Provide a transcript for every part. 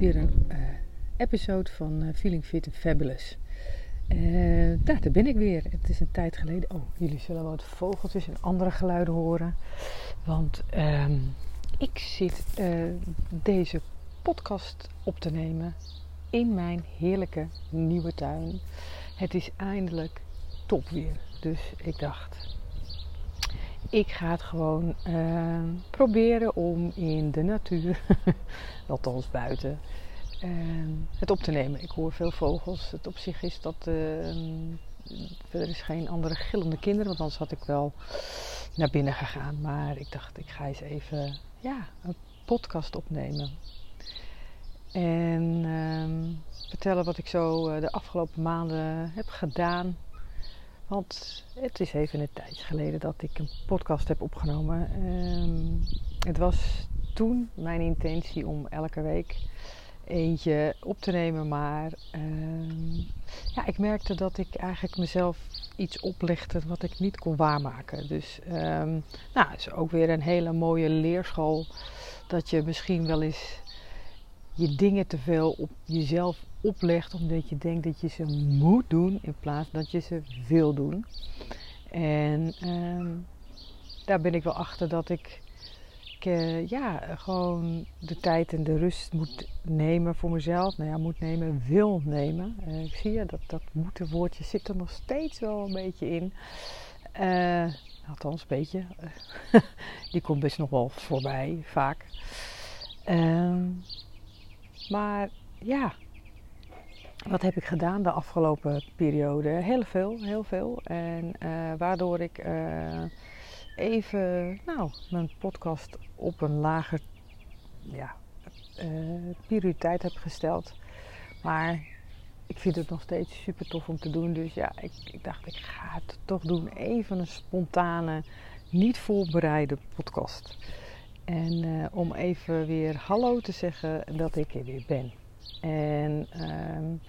weer een uh, episode van uh, Feeling Fit and Fabulous. Uh, daar ben ik weer. Het is een tijd geleden. Oh, jullie zullen wat vogeltjes en andere geluiden horen. Want um, ik zit deze podcast op te nemen in mijn heerlijke nieuwe tuin. Het is eindelijk top weer. Dus ik dacht, ik ga het gewoon uh, proberen om in de natuur, althans buiten, uh, het op te nemen. Ik hoor veel vogels. Het op zich is dat. Uh, er is geen andere gillende kinderen, want anders had ik wel naar binnen gegaan. Maar ik dacht, ik ga eens even ja, een podcast opnemen. En ehm, vertellen wat ik zo eh, de afgelopen maanden heb gedaan want het is even een tijdje geleden dat ik een podcast heb opgenomen. Um, het was toen mijn intentie om elke week eentje op te nemen. Maar um, ja, ik merkte dat ik eigenlijk mezelf iets oplegde wat ik niet kon waarmaken. Dus um, nou, het is ook weer een hele mooie leerschool. Dat je misschien wel eens je dingen te veel op jezelf oplegt omdat je denkt dat je ze moet doen in plaats dat je ze wil doen. En uh, daar ben ik wel achter dat ik, ik uh, ja, gewoon de tijd en de rust moet nemen voor mezelf. Nou ja, moet nemen, wil nemen. Uh, ik zie je, dat, dat moeten woordje zit er nog steeds wel een beetje in. Uh, althans, een beetje. Die komt best nog wel voorbij, vaak. Ehm, maar ja, wat heb ik gedaan de afgelopen periode? Heel veel, heel veel. En uh, waardoor ik uh, even nou, mijn podcast op een lager ja, uh, prioriteit heb gesteld. Maar ik vind het nog steeds super tof om te doen. Dus ja, ik, ik dacht, ik ga het toch doen. Even een spontane, niet voorbereide podcast. En om even weer hallo te zeggen dat ik er weer ben. En um,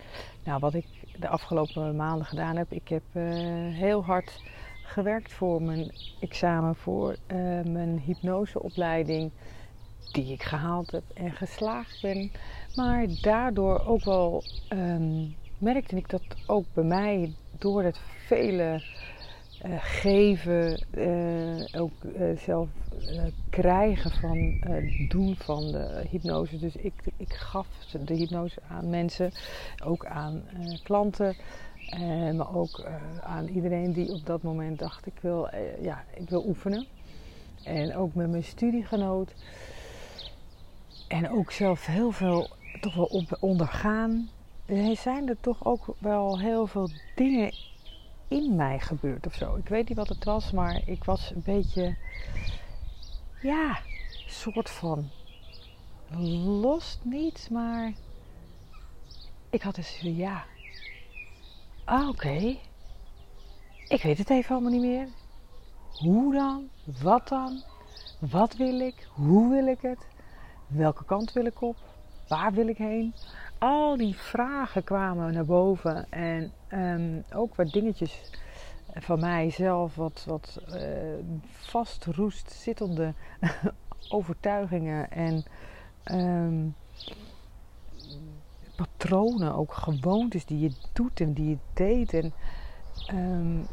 nou, wat ik de afgelopen maanden gedaan heb, ik heb uh, heel hard gewerkt voor mijn examen, voor uh, mijn hypnoseopleiding, die ik gehaald heb en geslaagd ben. Maar daardoor ook wel um, merkte ik dat ook bij mij, door het vele uh, geven, uh, ook uh, zelf krijgen van doen van de hypnose. Dus ik, ik gaf de hypnose aan mensen, ook aan klanten. maar ook aan iedereen die op dat moment dacht ik wil, ja, ik wil oefenen. En ook met mijn studiegenoot. En ook zelf heel veel toch wel op ondergaan. Er zijn er toch ook wel heel veel dingen in mij gebeurd of zo. Ik weet niet wat het was, maar ik was een beetje, ja, soort van los niet, maar ik had dus ja. Ah, oké. Ik weet het even allemaal niet meer. Hoe dan? Wat dan? Wat wil ik? Hoe wil ik het? Welke kant wil ik op? Waar wil ik heen? Al die vragen kwamen naar boven. En um, ook wat dingetjes van mijzelf, wat, wat uh, vastroest zittende overtuigingen en um, patronen, ook gewoontes die je doet en die je deed. En um,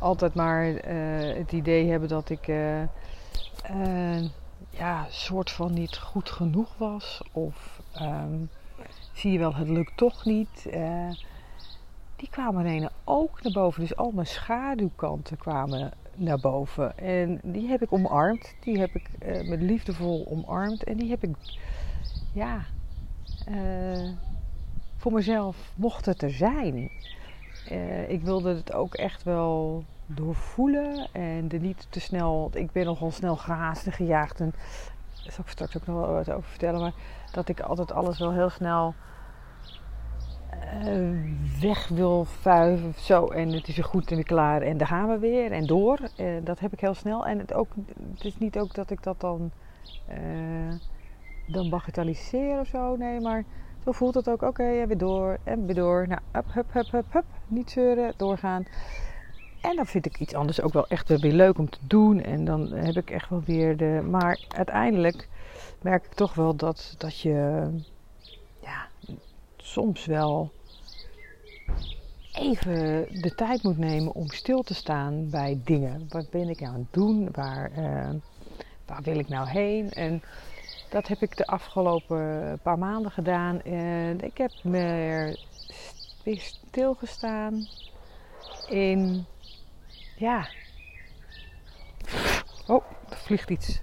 altijd maar uh, het idee hebben dat ik uh, ja, soort van niet goed genoeg was. Of zie je wel, het lukt toch niet. Uh, die kwamen ineens ook naar boven. Dus al mijn schaduwkanten kwamen naar boven. En die heb ik omarmd. Die heb ik uh, met liefdevol omarmd. En die heb ik, ja, uh, voor mezelf mocht het er zijn. ik wilde het ook echt wel doorvoelen. En er niet te snel, ik ben nogal snel gehaast en gejaagd. En daar zal ik straks ook nog wel wat over vertellen. Maar dat ik altijd alles wel heel snel uh, weg wil vuiven of zo. En het is weer goed en klaar. En daar gaan we weer en door. Uh, dat heb ik heel snel. En het, ook, het is niet ook dat ik dat dan, uh, dan bagatelliseer of zo. Nee, maar zo voelt het ook. Oké, okay, weer door en weer door. Nou, up, hup, hup, hup, hup. Niet zeuren, doorgaan. En dan vind ik iets anders ook wel echt weer leuk om te doen. En dan heb ik echt wel weer de. Maar uiteindelijk merk ik toch wel dat, dat je ja, soms wel even de tijd moet nemen om stil te staan bij dingen. Wat ben ik nou aan het doen? Waar, uh, waar wil ik nou heen? En dat heb ik de afgelopen paar maanden gedaan. En ik heb me weer stilgestaan in, ja. Oh, er vliegt iets.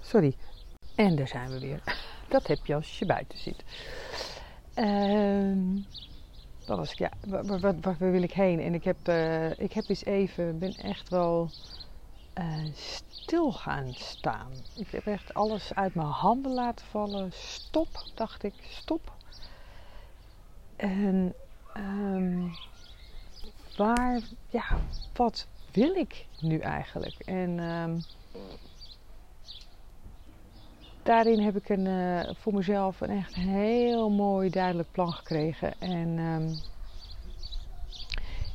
Sorry. En daar zijn we weer. Dat heb je als je buiten zit. Ehm dat was ik, ja, waar, waar, waar, wil ik heen? En ik heb, uh, ik heb eens even, ben echt wel uh, stil gaan staan. Ik heb echt alles uit mijn handen laten vallen. Stop, dacht ik, stop. En um, waar, ja, wat wil ik nu eigenlijk? En um, daarin heb ik een, uh, voor mezelf een echt heel mooi duidelijk plan gekregen. En um,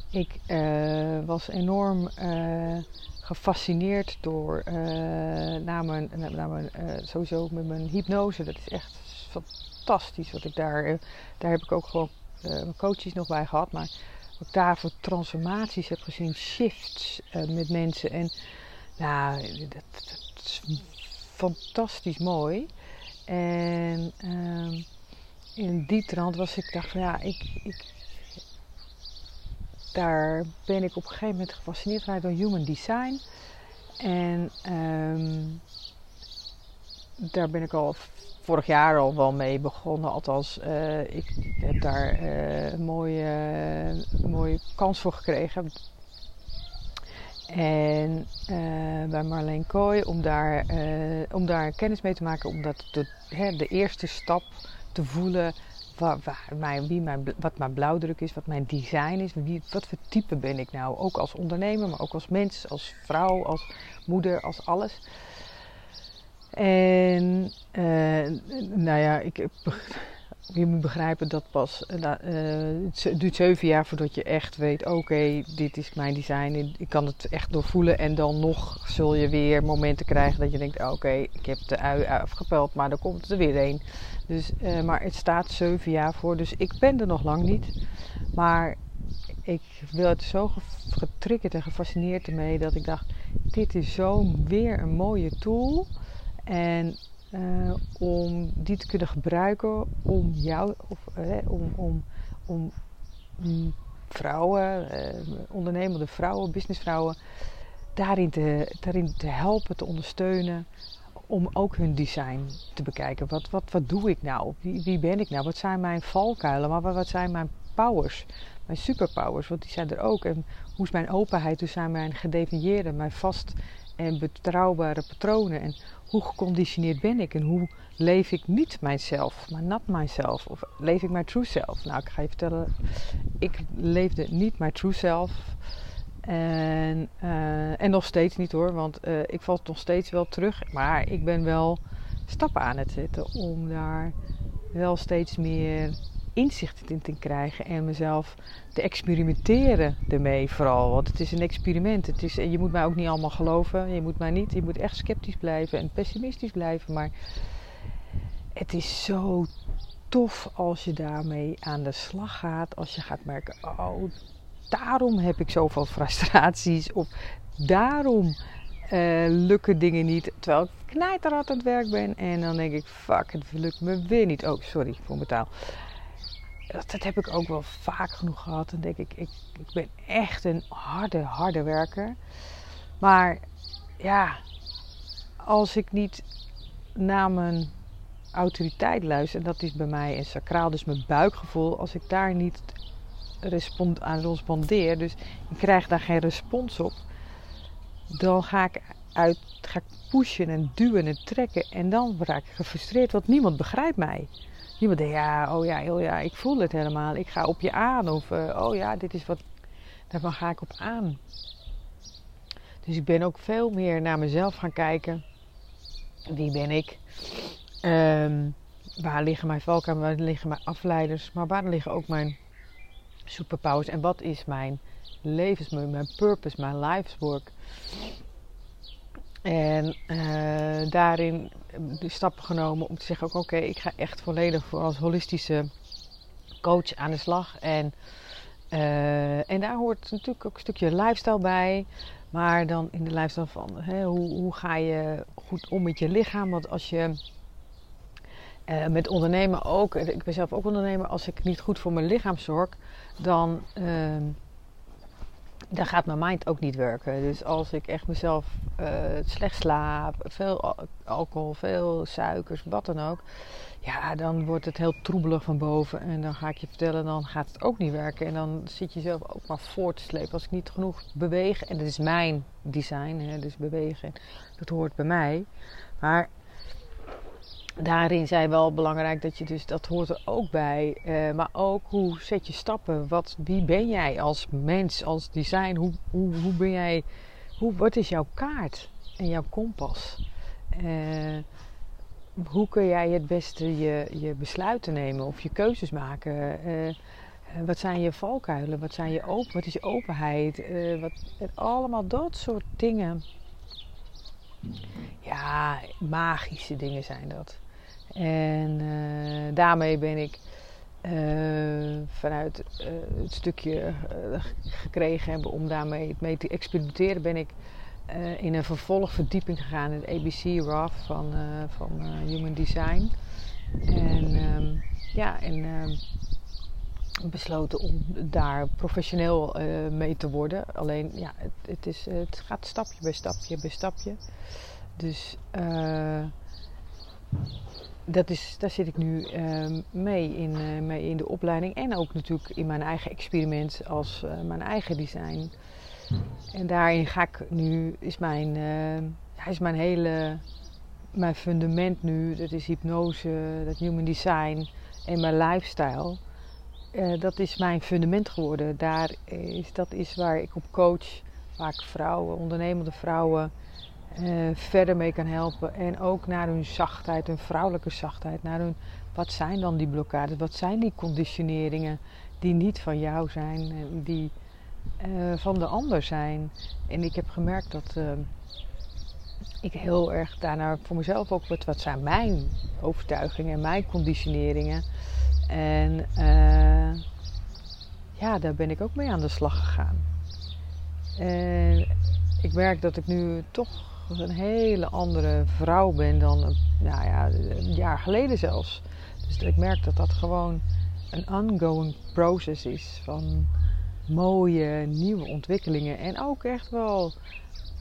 ik uh, was enorm uh, gefascineerd door, naar mijn sowieso met mijn hypnose. Dat is echt fantastisch wat ik daar, daar heb ik ook gewoon mijn coaches nog bij gehad. Maar ik daar voor transformaties heb gezien, shifts met mensen. En nou, dat, is fantastisch mooi. En uh, in die trant was ik, dacht van ja, ik, ik, daar ben ik op een gegeven moment gefascineerd vanuit door human design. En um, daar ben ik al vorig jaar al wel mee begonnen. Althans, uh, ik heb daar uh, een mooie, mooie kans voor gekregen. En uh, bij Marleen Kooi om daar, om daar kennis mee te maken, om dat de, hè, de eerste stap te voelen. Waar, waar mijn, wie mijn, wat mijn blauwdruk is, wat mijn design is, wie, wat voor type ben ik nou. Ook als ondernemer, maar ook als mens, als vrouw, als moeder, als alles. En uh, nou ja, ik je moet begrijpen dat pas, uh, het duurt zeven jaar voordat je echt weet, oké, dit is mijn design, ik kan het echt doorvoelen. En dan nog zul je weer momenten krijgen dat je denkt, oké, ik heb de ui afgepeld, maar dan komt er weer een. Dus, maar het staat zeven jaar voor, dus ik ben er nog lang niet. Maar ik het zo getriggerd en gefascineerd ermee dat ik dacht, dit is zo weer een mooie tool. En uh, om die te kunnen gebruiken om jou, of, uh, om, om, om vrouwen, uh, ondernemende vrouwen, businessvrouwen, daarin te, daarin te helpen, te ondersteunen. Om ook hun design te bekijken. Wat, wat, wat doe ik nou? Wie, wie ben ik nou? Wat zijn mijn valkuilen? Maar wat zijn mijn powers? Mijn superpowers? Want die zijn er ook. En hoe is mijn openheid? Hoe zijn mijn gedefinieerde, mijn vast en betrouwbare patronen? En hoe geconditioneerd ben ik en hoe leef ik niet mijzelf, maar not myself? Of leef ik mijn true self? Nou, ik ga je vertellen, ik leefde niet mijn true self. En, uh, en nog steeds niet hoor, want uh, ik val nog steeds wel terug. Maar ik ben wel stappen aan het zetten om daar wel steeds meer inzicht in te krijgen en mezelf te experimenteren ermee vooral. Want het is een experiment. Het is, je moet mij ook niet allemaal geloven. Je moet mij niet. Je moet echt sceptisch blijven en pessimistisch blijven. Maar het is zo tof als je daarmee aan de slag gaat. Als je gaat merken, oh, daarom heb ik zoveel frustraties. Of daarom uh, lukken dingen niet. Terwijl ik knijterhard aan het werk ben. En dan denk ik, fuck, het lukt me weer niet. Oh, sorry voor mijn taal dat, heb ik ook wel vaak genoeg gehad. En denk ik, ik, ik ben echt een harde, harde werker. Maar ja, als ik niet naar mijn autoriteit luister, en dat is bij mij een sacraal, dus mijn buikgevoel, als ik daar niet respond, aan respondeer, dus ik krijg daar geen respons op, dan ga ik uit, ga ik pushen en duwen en trekken en dan raak ik gefrustreerd, want niemand begrijpt mij. Niemand denkt, ja, oh ja, oh ja, ik voel het helemaal. Ik ga op je aan. Of, uh, oh ja, dit is wat, daar ga ik op aan. Dus ik ben ook veel meer naar mezelf gaan kijken. Wie ben ik? Um, waar liggen mijn valkuilen? Waar liggen mijn afleiders? Maar waar liggen ook mijn superpowers? En wat is mijn levens, mijn purpose, mijn life's work. En uh, daarin de stappen genomen om te zeggen: oké, ik ga echt volledig voor als holistische coach aan de slag. En, uh, en daar hoort natuurlijk ook een stukje lifestyle bij. Maar dan in de lifestyle van hè, hoe, hoe ga je goed om met je lichaam? Want als je uh, met ondernemen ook, ik ben zelf ook ondernemer, als ik niet goed voor mijn lichaam zorg, dan, uh, dan gaat mijn mind ook niet werken. Dus als ik echt mezelf uh, slecht slaap, veel alcohol, veel suikers, wat dan ook, ja, dan wordt het heel troebelig van boven. En dan ga ik je vertellen, dan gaat het ook niet werken. En dan zit je zelf ook maar voor te slepen. Als ik niet genoeg beweeg, en dat is mijn design, hè, dus bewegen, dat hoort bij mij. Maar daarin zijn wel belangrijk dat je dus, dat hoort er ook bij. Uh, maar ook hoe zet je stappen? Wat, wie ben jij als mens, als design? Hoe, hoe, hoe ben jij, hoe, wat is jouw kaart en jouw kompas? Uh, hoe kun jij het beste je, je besluiten nemen of je keuzes maken? Uh, wat zijn je valkuilen? Wat, zijn je open, wat is je openheid? wat, allemaal dat soort dingen. Ja, magische dingen zijn dat. En uh, daarmee ben ik uh, vanuit uh, het stukje gekregen hebben om daarmee mee te experimenteren, ben ik in een vervolgverdieping gegaan in het ABC RAF van, van Human Design. En um, ja, en um, besloten om daar professioneel mee te worden. Alleen ja, het, het, is, het gaat stapje bij stapje bij stapje. Dus dat is, daar zit ik nu uh, mee, in, uh, mee in de opleiding. En ook natuurlijk in mijn eigen experiment als uh, mijn eigen design. En daarin ga ik nu, is mijn, uh, is mijn hele, mijn fundament nu, dat is hypnose, dat human design en mijn lifestyle. dat is mijn fundament geworden. Daar is, dat is waar ik op coach, waar ik vrouwen, ondernemende vrouwen uh, verder mee kan helpen. En ook naar hun zachtheid, hun vrouwelijke zachtheid. Naar hun, wat zijn dan die blokkades? Wat zijn die conditioneringen die niet van jou zijn, die uh, van de ander zijn? En ik heb gemerkt dat ik heel erg daarna voor mezelf ook wat, wat zijn mijn overtuigingen en mijn conditioneringen. En ja, daar ben ik ook mee aan de slag gegaan. En ik merk dat ik nu toch een hele andere vrouw ben dan nou ja, een jaar geleden zelfs. Dus ik merk dat dat gewoon een ongoing process is van mooie nieuwe ontwikkelingen. En ook echt wel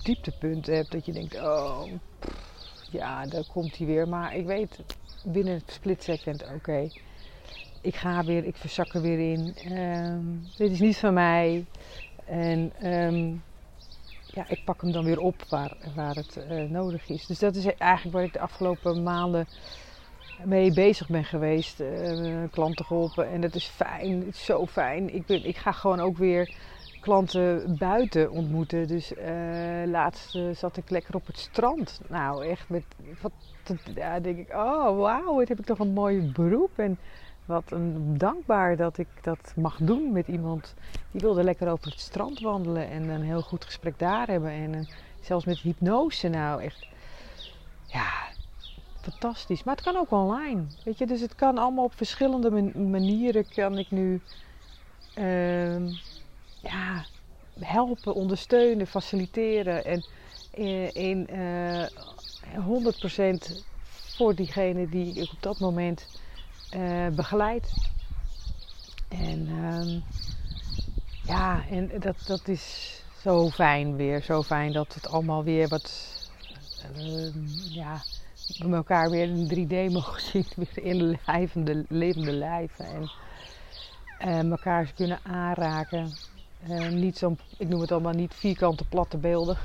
dieptepunten hebt dat je denkt, oh ja, daar komt hij weer. Maar ik weet binnen een split second, oké, ik ga weer, ik verzak er weer in. Um, dit is niet van mij. En um, ja, ik pak hem dan weer op waar, waar het uh, nodig is. Dus dat is eigenlijk waar ik de afgelopen maanden mee bezig ben geweest. Uh, klanten geholpen en dat is fijn, het is zo fijn. Ik, ben, ik ga gewoon ook weer klanten buiten ontmoeten. Dus uh, laatst zat ik lekker op het strand. Nou, echt met, wat, ja, denk ik, oh wauw, wat heb ik toch een mooi beroep. En wat een, dankbaar dat ik dat mag doen met iemand die wilde lekker over het strand wandelen en een heel goed gesprek daar hebben. En uh, zelfs met hypnose nou echt. Ja, fantastisch. Maar het kan ook online. Weet je, dus het kan allemaal op verschillende manieren kan ik nu uh, ja, helpen, ondersteunen, faciliteren. En in, in uh, 100% voor diegene die ik op dat moment uh, begeleid. En um, ja, en dat, dat is zo fijn weer. Zo fijn dat het allemaal weer wat. Uh, ja, we elkaar weer in 3D mogen zien. Weer in levende, levende lijven. En uh, elkaar kunnen aanraken. Uh, niet zo'n, ik noem het allemaal niet vierkante platte beelden.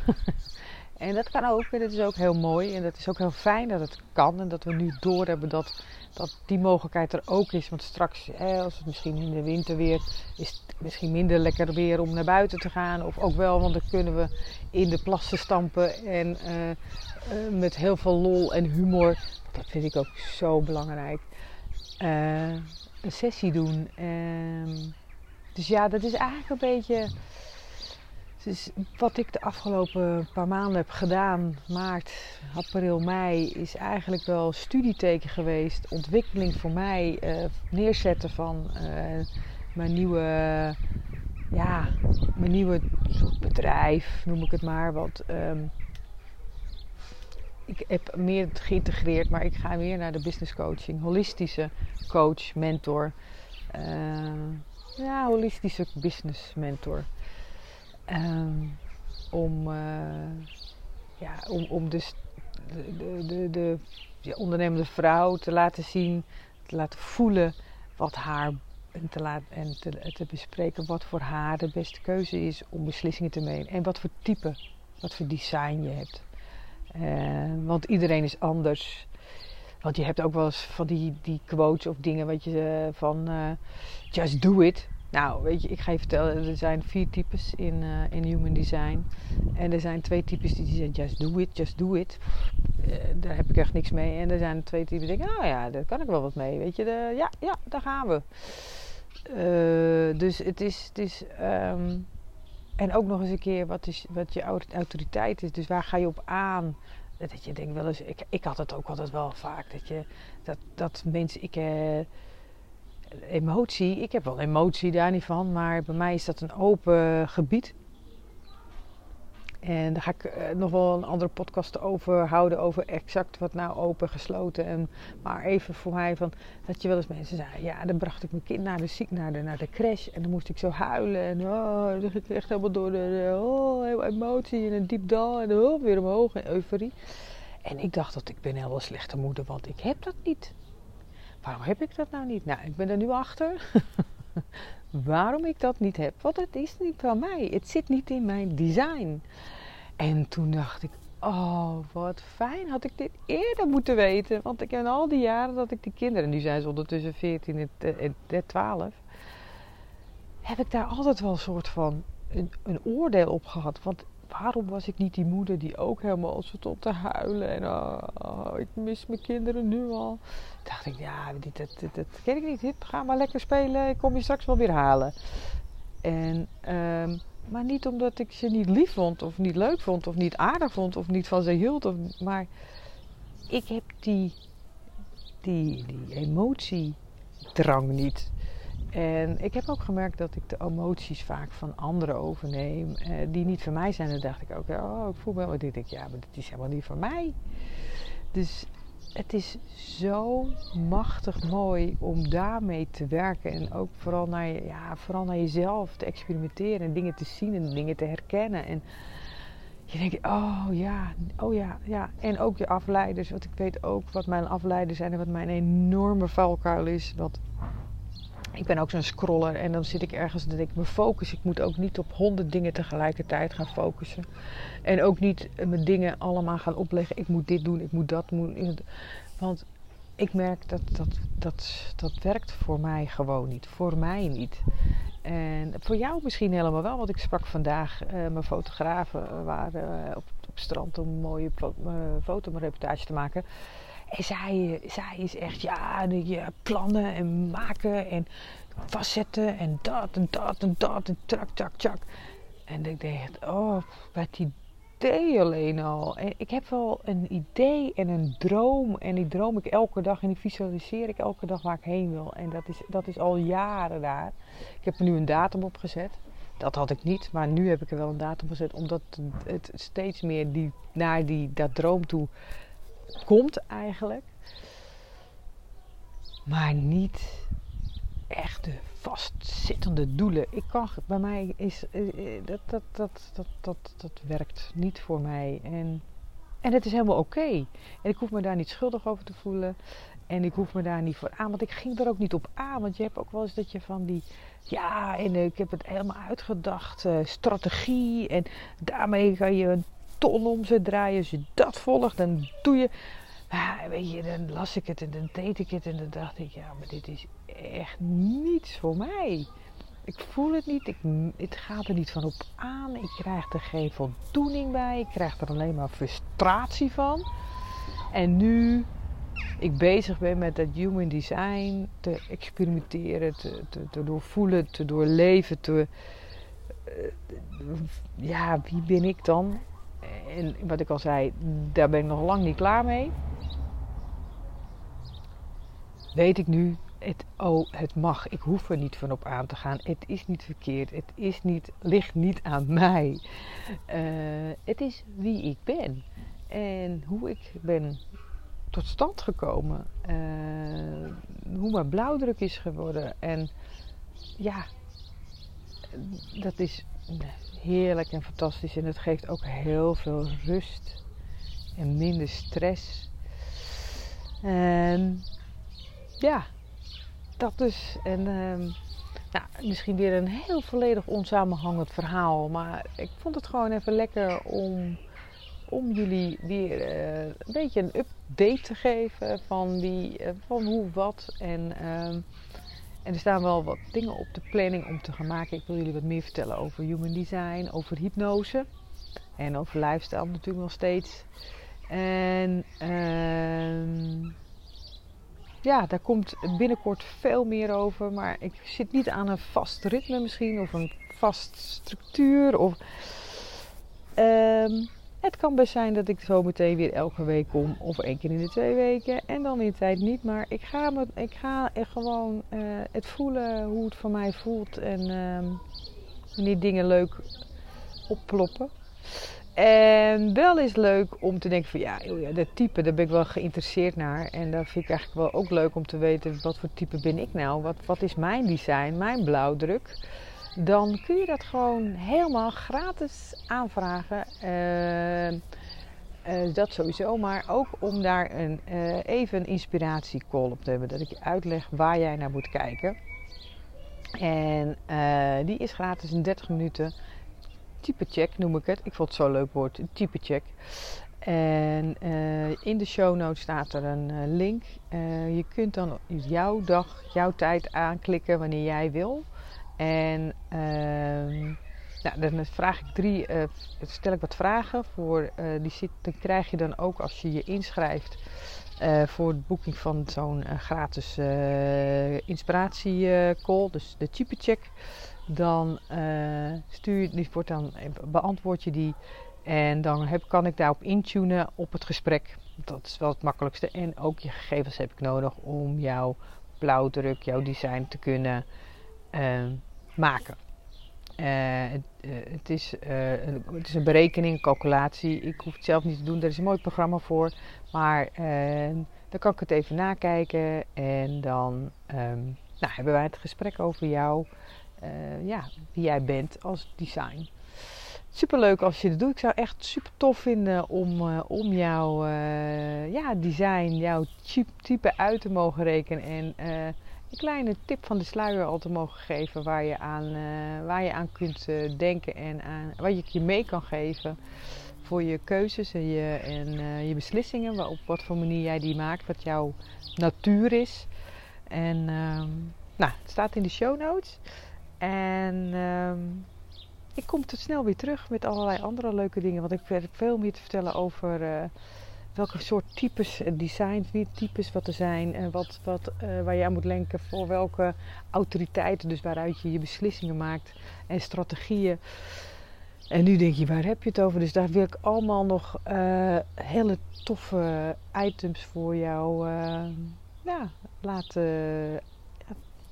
en dat kan ook. En dat is ook heel mooi. En dat is ook heel fijn dat het kan. En dat we nu doorhebben dat dat die mogelijkheid er ook is. Want straks, als het misschien in de winter weer is, het misschien minder lekker weer om naar buiten te gaan. Of ook wel, want dan kunnen we in de plassen stampen en uh, uh, met heel veel lol en humor. Dat vind ik ook zo belangrijk. Uh, een sessie doen. Ehm, dus ja, dat is eigenlijk een beetje Dus wat ik de afgelopen paar maanden heb gedaan, maart, april, mei, is eigenlijk wel studieteken geweest. Ontwikkeling voor mij, uh, neerzetten van uh, mijn nieuwe, ja, mijn nieuwe bedrijf, noem ik het maar. Want um, ik heb meer geïntegreerd, maar ik ga weer naar de business coaching. Holistische coach, mentor. Uh, ja, holistische business mentor. Um, om, uh, ja, om, om dus de, de, de, de, de ondernemende vrouw te laten zien, te laten voelen wat haar en, te, en te, bespreken wat voor haar de beste keuze is om beslissingen te nemen. En wat voor type, wat voor design je hebt. Uh, want iedereen is anders. Want je hebt ook wel eens van die, die quotes of dingen wat je uh, van just do it. Nou, weet je, ik ga je vertellen, er zijn vier types in, uh, in human design. En er zijn twee types die zeggen just do it, just do it. Uh, daar heb ik echt niks mee. En er zijn twee types die denken, oh ja, daar kan ik wel wat mee. Weet je, de, ja, ja, daar gaan we. Uh, dus het is, het is um, en ook nog eens een keer wat, is, wat je autoriteit is. Dus waar ga je op aan? Dat je denkt wel eens, ik, ik had het ook altijd wel vaak, dat je, dat, dat mensen, ik, emotie, ik heb wel emotie daar niet van, maar bij mij is dat een open gebied. En daar ga ik uh, nog wel een andere podcast over houden, over exact wat nou open, gesloten. En, maar even voor mij van, dat je wel eens mensen zeggen, ja, dan bracht ik mijn kind naar de ziek, naar de, naar de crash. En dan moest ik zo huilen en oh, dan ging ik echt helemaal door de, oh, emotie en een diep dal en oh, weer omhoog en euforie. En ik dacht dat ik ben heel wel slechte moeder, want ik heb dat niet. Waarom heb ik dat nou niet? Nou, ik ben er nu achter. Waarom ik dat niet heb? Want het is niet van mij. Het zit niet in mijn design. En toen dacht ik, oh, wat fijn. Had ik dit eerder moeten weten. Want ik heb al die jaren dat ik die kinderen, nu zijn ze ondertussen 14 en 12, heb ik daar altijd wel een soort van een, een oordeel op gehad. Want waarom was ik niet die moeder die ook helemaal stond te huilen en oh, ik mis mijn kinderen nu al. dacht ik, ja, dat, dat, ken ik niet. Ga maar lekker spelen, ik kom je straks wel weer halen. En, um, maar niet omdat ik ze niet lief vond of niet leuk vond of niet aardig vond of niet van ze hield. Of, maar ik heb die, die, die emotiedrang niet. En ik heb ook gemerkt dat ik de emoties vaak van anderen overneem, eh, die niet van mij zijn. Dan dacht ik ook, oh, ik voel me wel. Dit ik, ja, maar dit is helemaal niet van mij. Dus het is zo machtig mooi om daarmee te werken. En ook vooral naar, je, ja, vooral naar jezelf te experimenteren en dingen te zien en dingen te herkennen. En je denkt, oh ja, oh ja, ja. En ook je afleiders. Want ik weet ook wat mijn afleiders zijn en wat mijn enorme valkuil is. Wat ik ben ook zo'n scroller en dan zit ik ergens en denk ik me focus. Ik moet ook niet op honderd dingen tegelijkertijd gaan focussen. En ook niet mijn dingen allemaal gaan opleggen. Ik moet dit doen, ik moet dat doen. Want ik merk dat dat, dat dat werkt voor mij gewoon niet. Voor mij niet. En voor jou misschien helemaal wel. Want ik sprak vandaag uh, mijn fotografen waren uh, op, op strand om een mooie fotoreportage te maken. En zij, zij is echt, ja, die, plannen en maken en vastzetten en dat en dat en dat en trak, trak, trak. En ik dacht, oh, wat idee alleen al. Ik heb wel een idee en een droom. En die droom ik elke dag en die visualiseer ik elke dag waar ik heen wil. En dat is, dat is al jaren daar. Ik heb er nu een datum op gezet. Dat had ik niet, maar nu heb ik er wel een datum op gezet. Omdat het steeds meer die, naar die, dat droom toe komt eigenlijk. Maar niet echte vastzittende doelen. Ik kan, bij mij is dat, dat, dat, dat, dat, dat werkt niet voor mij. En, en het is helemaal oké. En ik hoef me daar niet schuldig over te voelen. En ik hoef me daar niet voor aan. Want ik ging er ook niet op aan. Want je hebt ook wel eens dat je van die. Ja, en ik heb het helemaal uitgedacht. Strategie. En daarmee kan je een ton ze draaien. Als je dat volgt, dan doe je. Weet je, dan las ik het en dan deed ik het en dan dacht ik, ja, maar dit is echt niets voor mij. Ik voel het niet, ik, het gaat er niet van op aan. Ik krijg er geen voldoening bij. Ik krijg er alleen maar frustratie van. En nu ik bezig ben met dat human design te experimenteren, te, te, te doorvoelen, te doorleven, te, ja, wie ben ik dan? En wat ik al zei, daar ben ik nog lang niet klaar mee. Weet ik nu, het, oh, het mag. Ik hoef er niet van op aan te gaan. Het is niet verkeerd. Het is niet, ligt niet aan mij. Uh, het is wie ik ben. En hoe ik ben tot stand gekomen. Uh, hoe mijn blauwdruk is geworden. En ja, dat is heerlijk en fantastisch. En het geeft ook heel veel rust en minder stress. En ja, dat dus. En um, nou, misschien weer een heel volledig onsamenhangend verhaal. Maar ik vond het gewoon even lekker om, om jullie weer uh, een beetje een update te geven van, wie, uh, van hoe, wat. En, um, en er staan wel wat dingen op de planning om te gaan maken. Ik wil jullie wat meer vertellen over human design, over hypnose. En over lifestyle natuurlijk nog steeds. En... Uh, ja, daar komt binnenkort veel meer over. Maar ik zit niet aan een vast ritme misschien of een vast structuur. Of, um, het kan best zijn dat ik zo meteen weer elke week kom of één keer in de twee weken en dan in de tijd niet. Maar ik ga, me, ik ga gewoon uh, het voelen hoe het voor mij voelt en um, wanneer dingen leuk opploppen. En wel is leuk om te denken van ja, dat type, daar ben ik wel geïnteresseerd naar. En dat vind ik eigenlijk wel ook leuk om te weten wat voor type ben ik nou? Wat, wat is mijn design, mijn blauwdruk? Dan kun je dat gewoon helemaal gratis aanvragen. Uh, uh, dat sowieso, maar ook om daar een, uh, even een inspiratiecall op te hebben. Dat ik je uitleg waar jij naar moet kijken. En die is gratis in 30 minuten type check noem ik het. Ik vond het zo'n leuk woord, type check. En in de show notes staat er een link. Je kunt dan jouw dag, jouw tijd aanklikken wanneer jij wil. En ehm, nou, dan vraag ik drie, stel ik wat vragen voor. die, zit, krijg je dan ook als je je inschrijft voor de boeking van zo'n gratis inspiratiecall, dus de type check dan uh, stuur die wordt dan, beantwoord je die. En dan heb, kan ik daarop intunen op het gesprek. Dat is wel het makkelijkste. En ook je gegevens heb ik nodig om jouw blauwdruk, jouw design te kunnen uh, maken. Uh, het, het, is, een, het is een berekening, een calculatie. Ik hoef het zelf niet te doen. Er is een mooi programma voor. Maar dan kan ik het even nakijken. En dan um, nou, hebben wij het gesprek over jou ja, wie jij bent als design. Super leuk als je dat doet. Ik zou echt super tof vinden om, om jouw ja, design, jouw type uit te mogen rekenen. En een kleine tip van de sluier al te mogen geven waar je aan, waar je aan kunt denken en aan, wat je je mee kan geven voor je keuzes en je, en, je beslissingen. Op wat voor manier jij die maakt, wat jouw natuur is. En ehm, nou, het staat in de show notes. En um, ik kom te snel weer terug met allerlei andere leuke dingen. Want ik heb veel meer te vertellen over welke soort types, uh, designs, wie types wat er zijn. En wat, wat, uh, waar je aan moet lenken voor welke autoriteiten. Dus waaruit je je beslissingen maakt en strategieën. En nu denk je, waar heb je het over? Dus daar wil ik allemaal nog hele toffe items voor jou ja, laten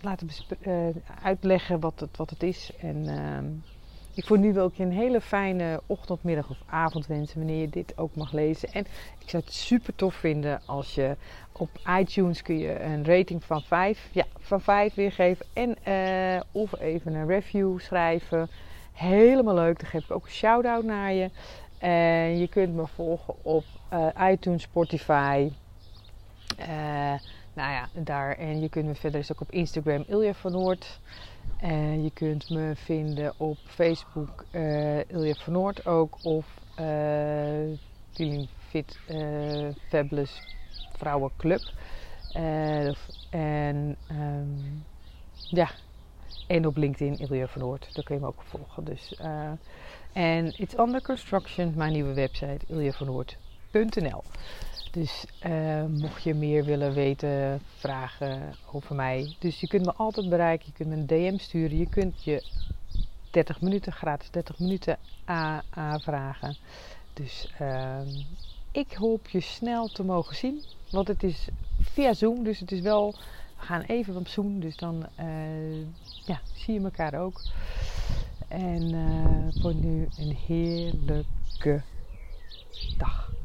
laten uitleggen wat het, wat het is. En uh, ik voor nu wil ik je een hele fijne ochtend, middag of avond wensen wanneer je dit ook mag lezen. En ik zou het super tof vinden als je op iTunes kun je een rating van 5, ja, van 5 weergeven. En uh, of even een review schrijven. Helemaal leuk. Dan geef ik ook een shout-out naar je. En je kunt me volgen op uh, iTunes, Spotify. Uh, nou ja, daar. En je kunt me verder is ook op Instagram Ilja van Noord. En je kunt me vinden op Facebook uh, Ilja van Noord ook. Of uh, Feeling Fit uh, Fabulous Vrouwenclub. En um, ja, en op LinkedIn Ilja van Noord. Daar kun je me ook volgen. Dus, en It's Under Construction, mijn nieuwe website iljavanoord.nl. Dus uh, mocht je meer willen weten, vragen over mij. Dus je kunt me altijd bereiken. Je kunt me een DM sturen. Je kunt je 30 minuten, gratis 30 minuten AA-vragen. Dus ehm, ik hoop je snel te mogen zien. Want het is via Zoom, dus het is wel. We gaan even op Zoom, dus dan uh, ja, zie je elkaar ook. En uh, voor nu een heerlijke dag.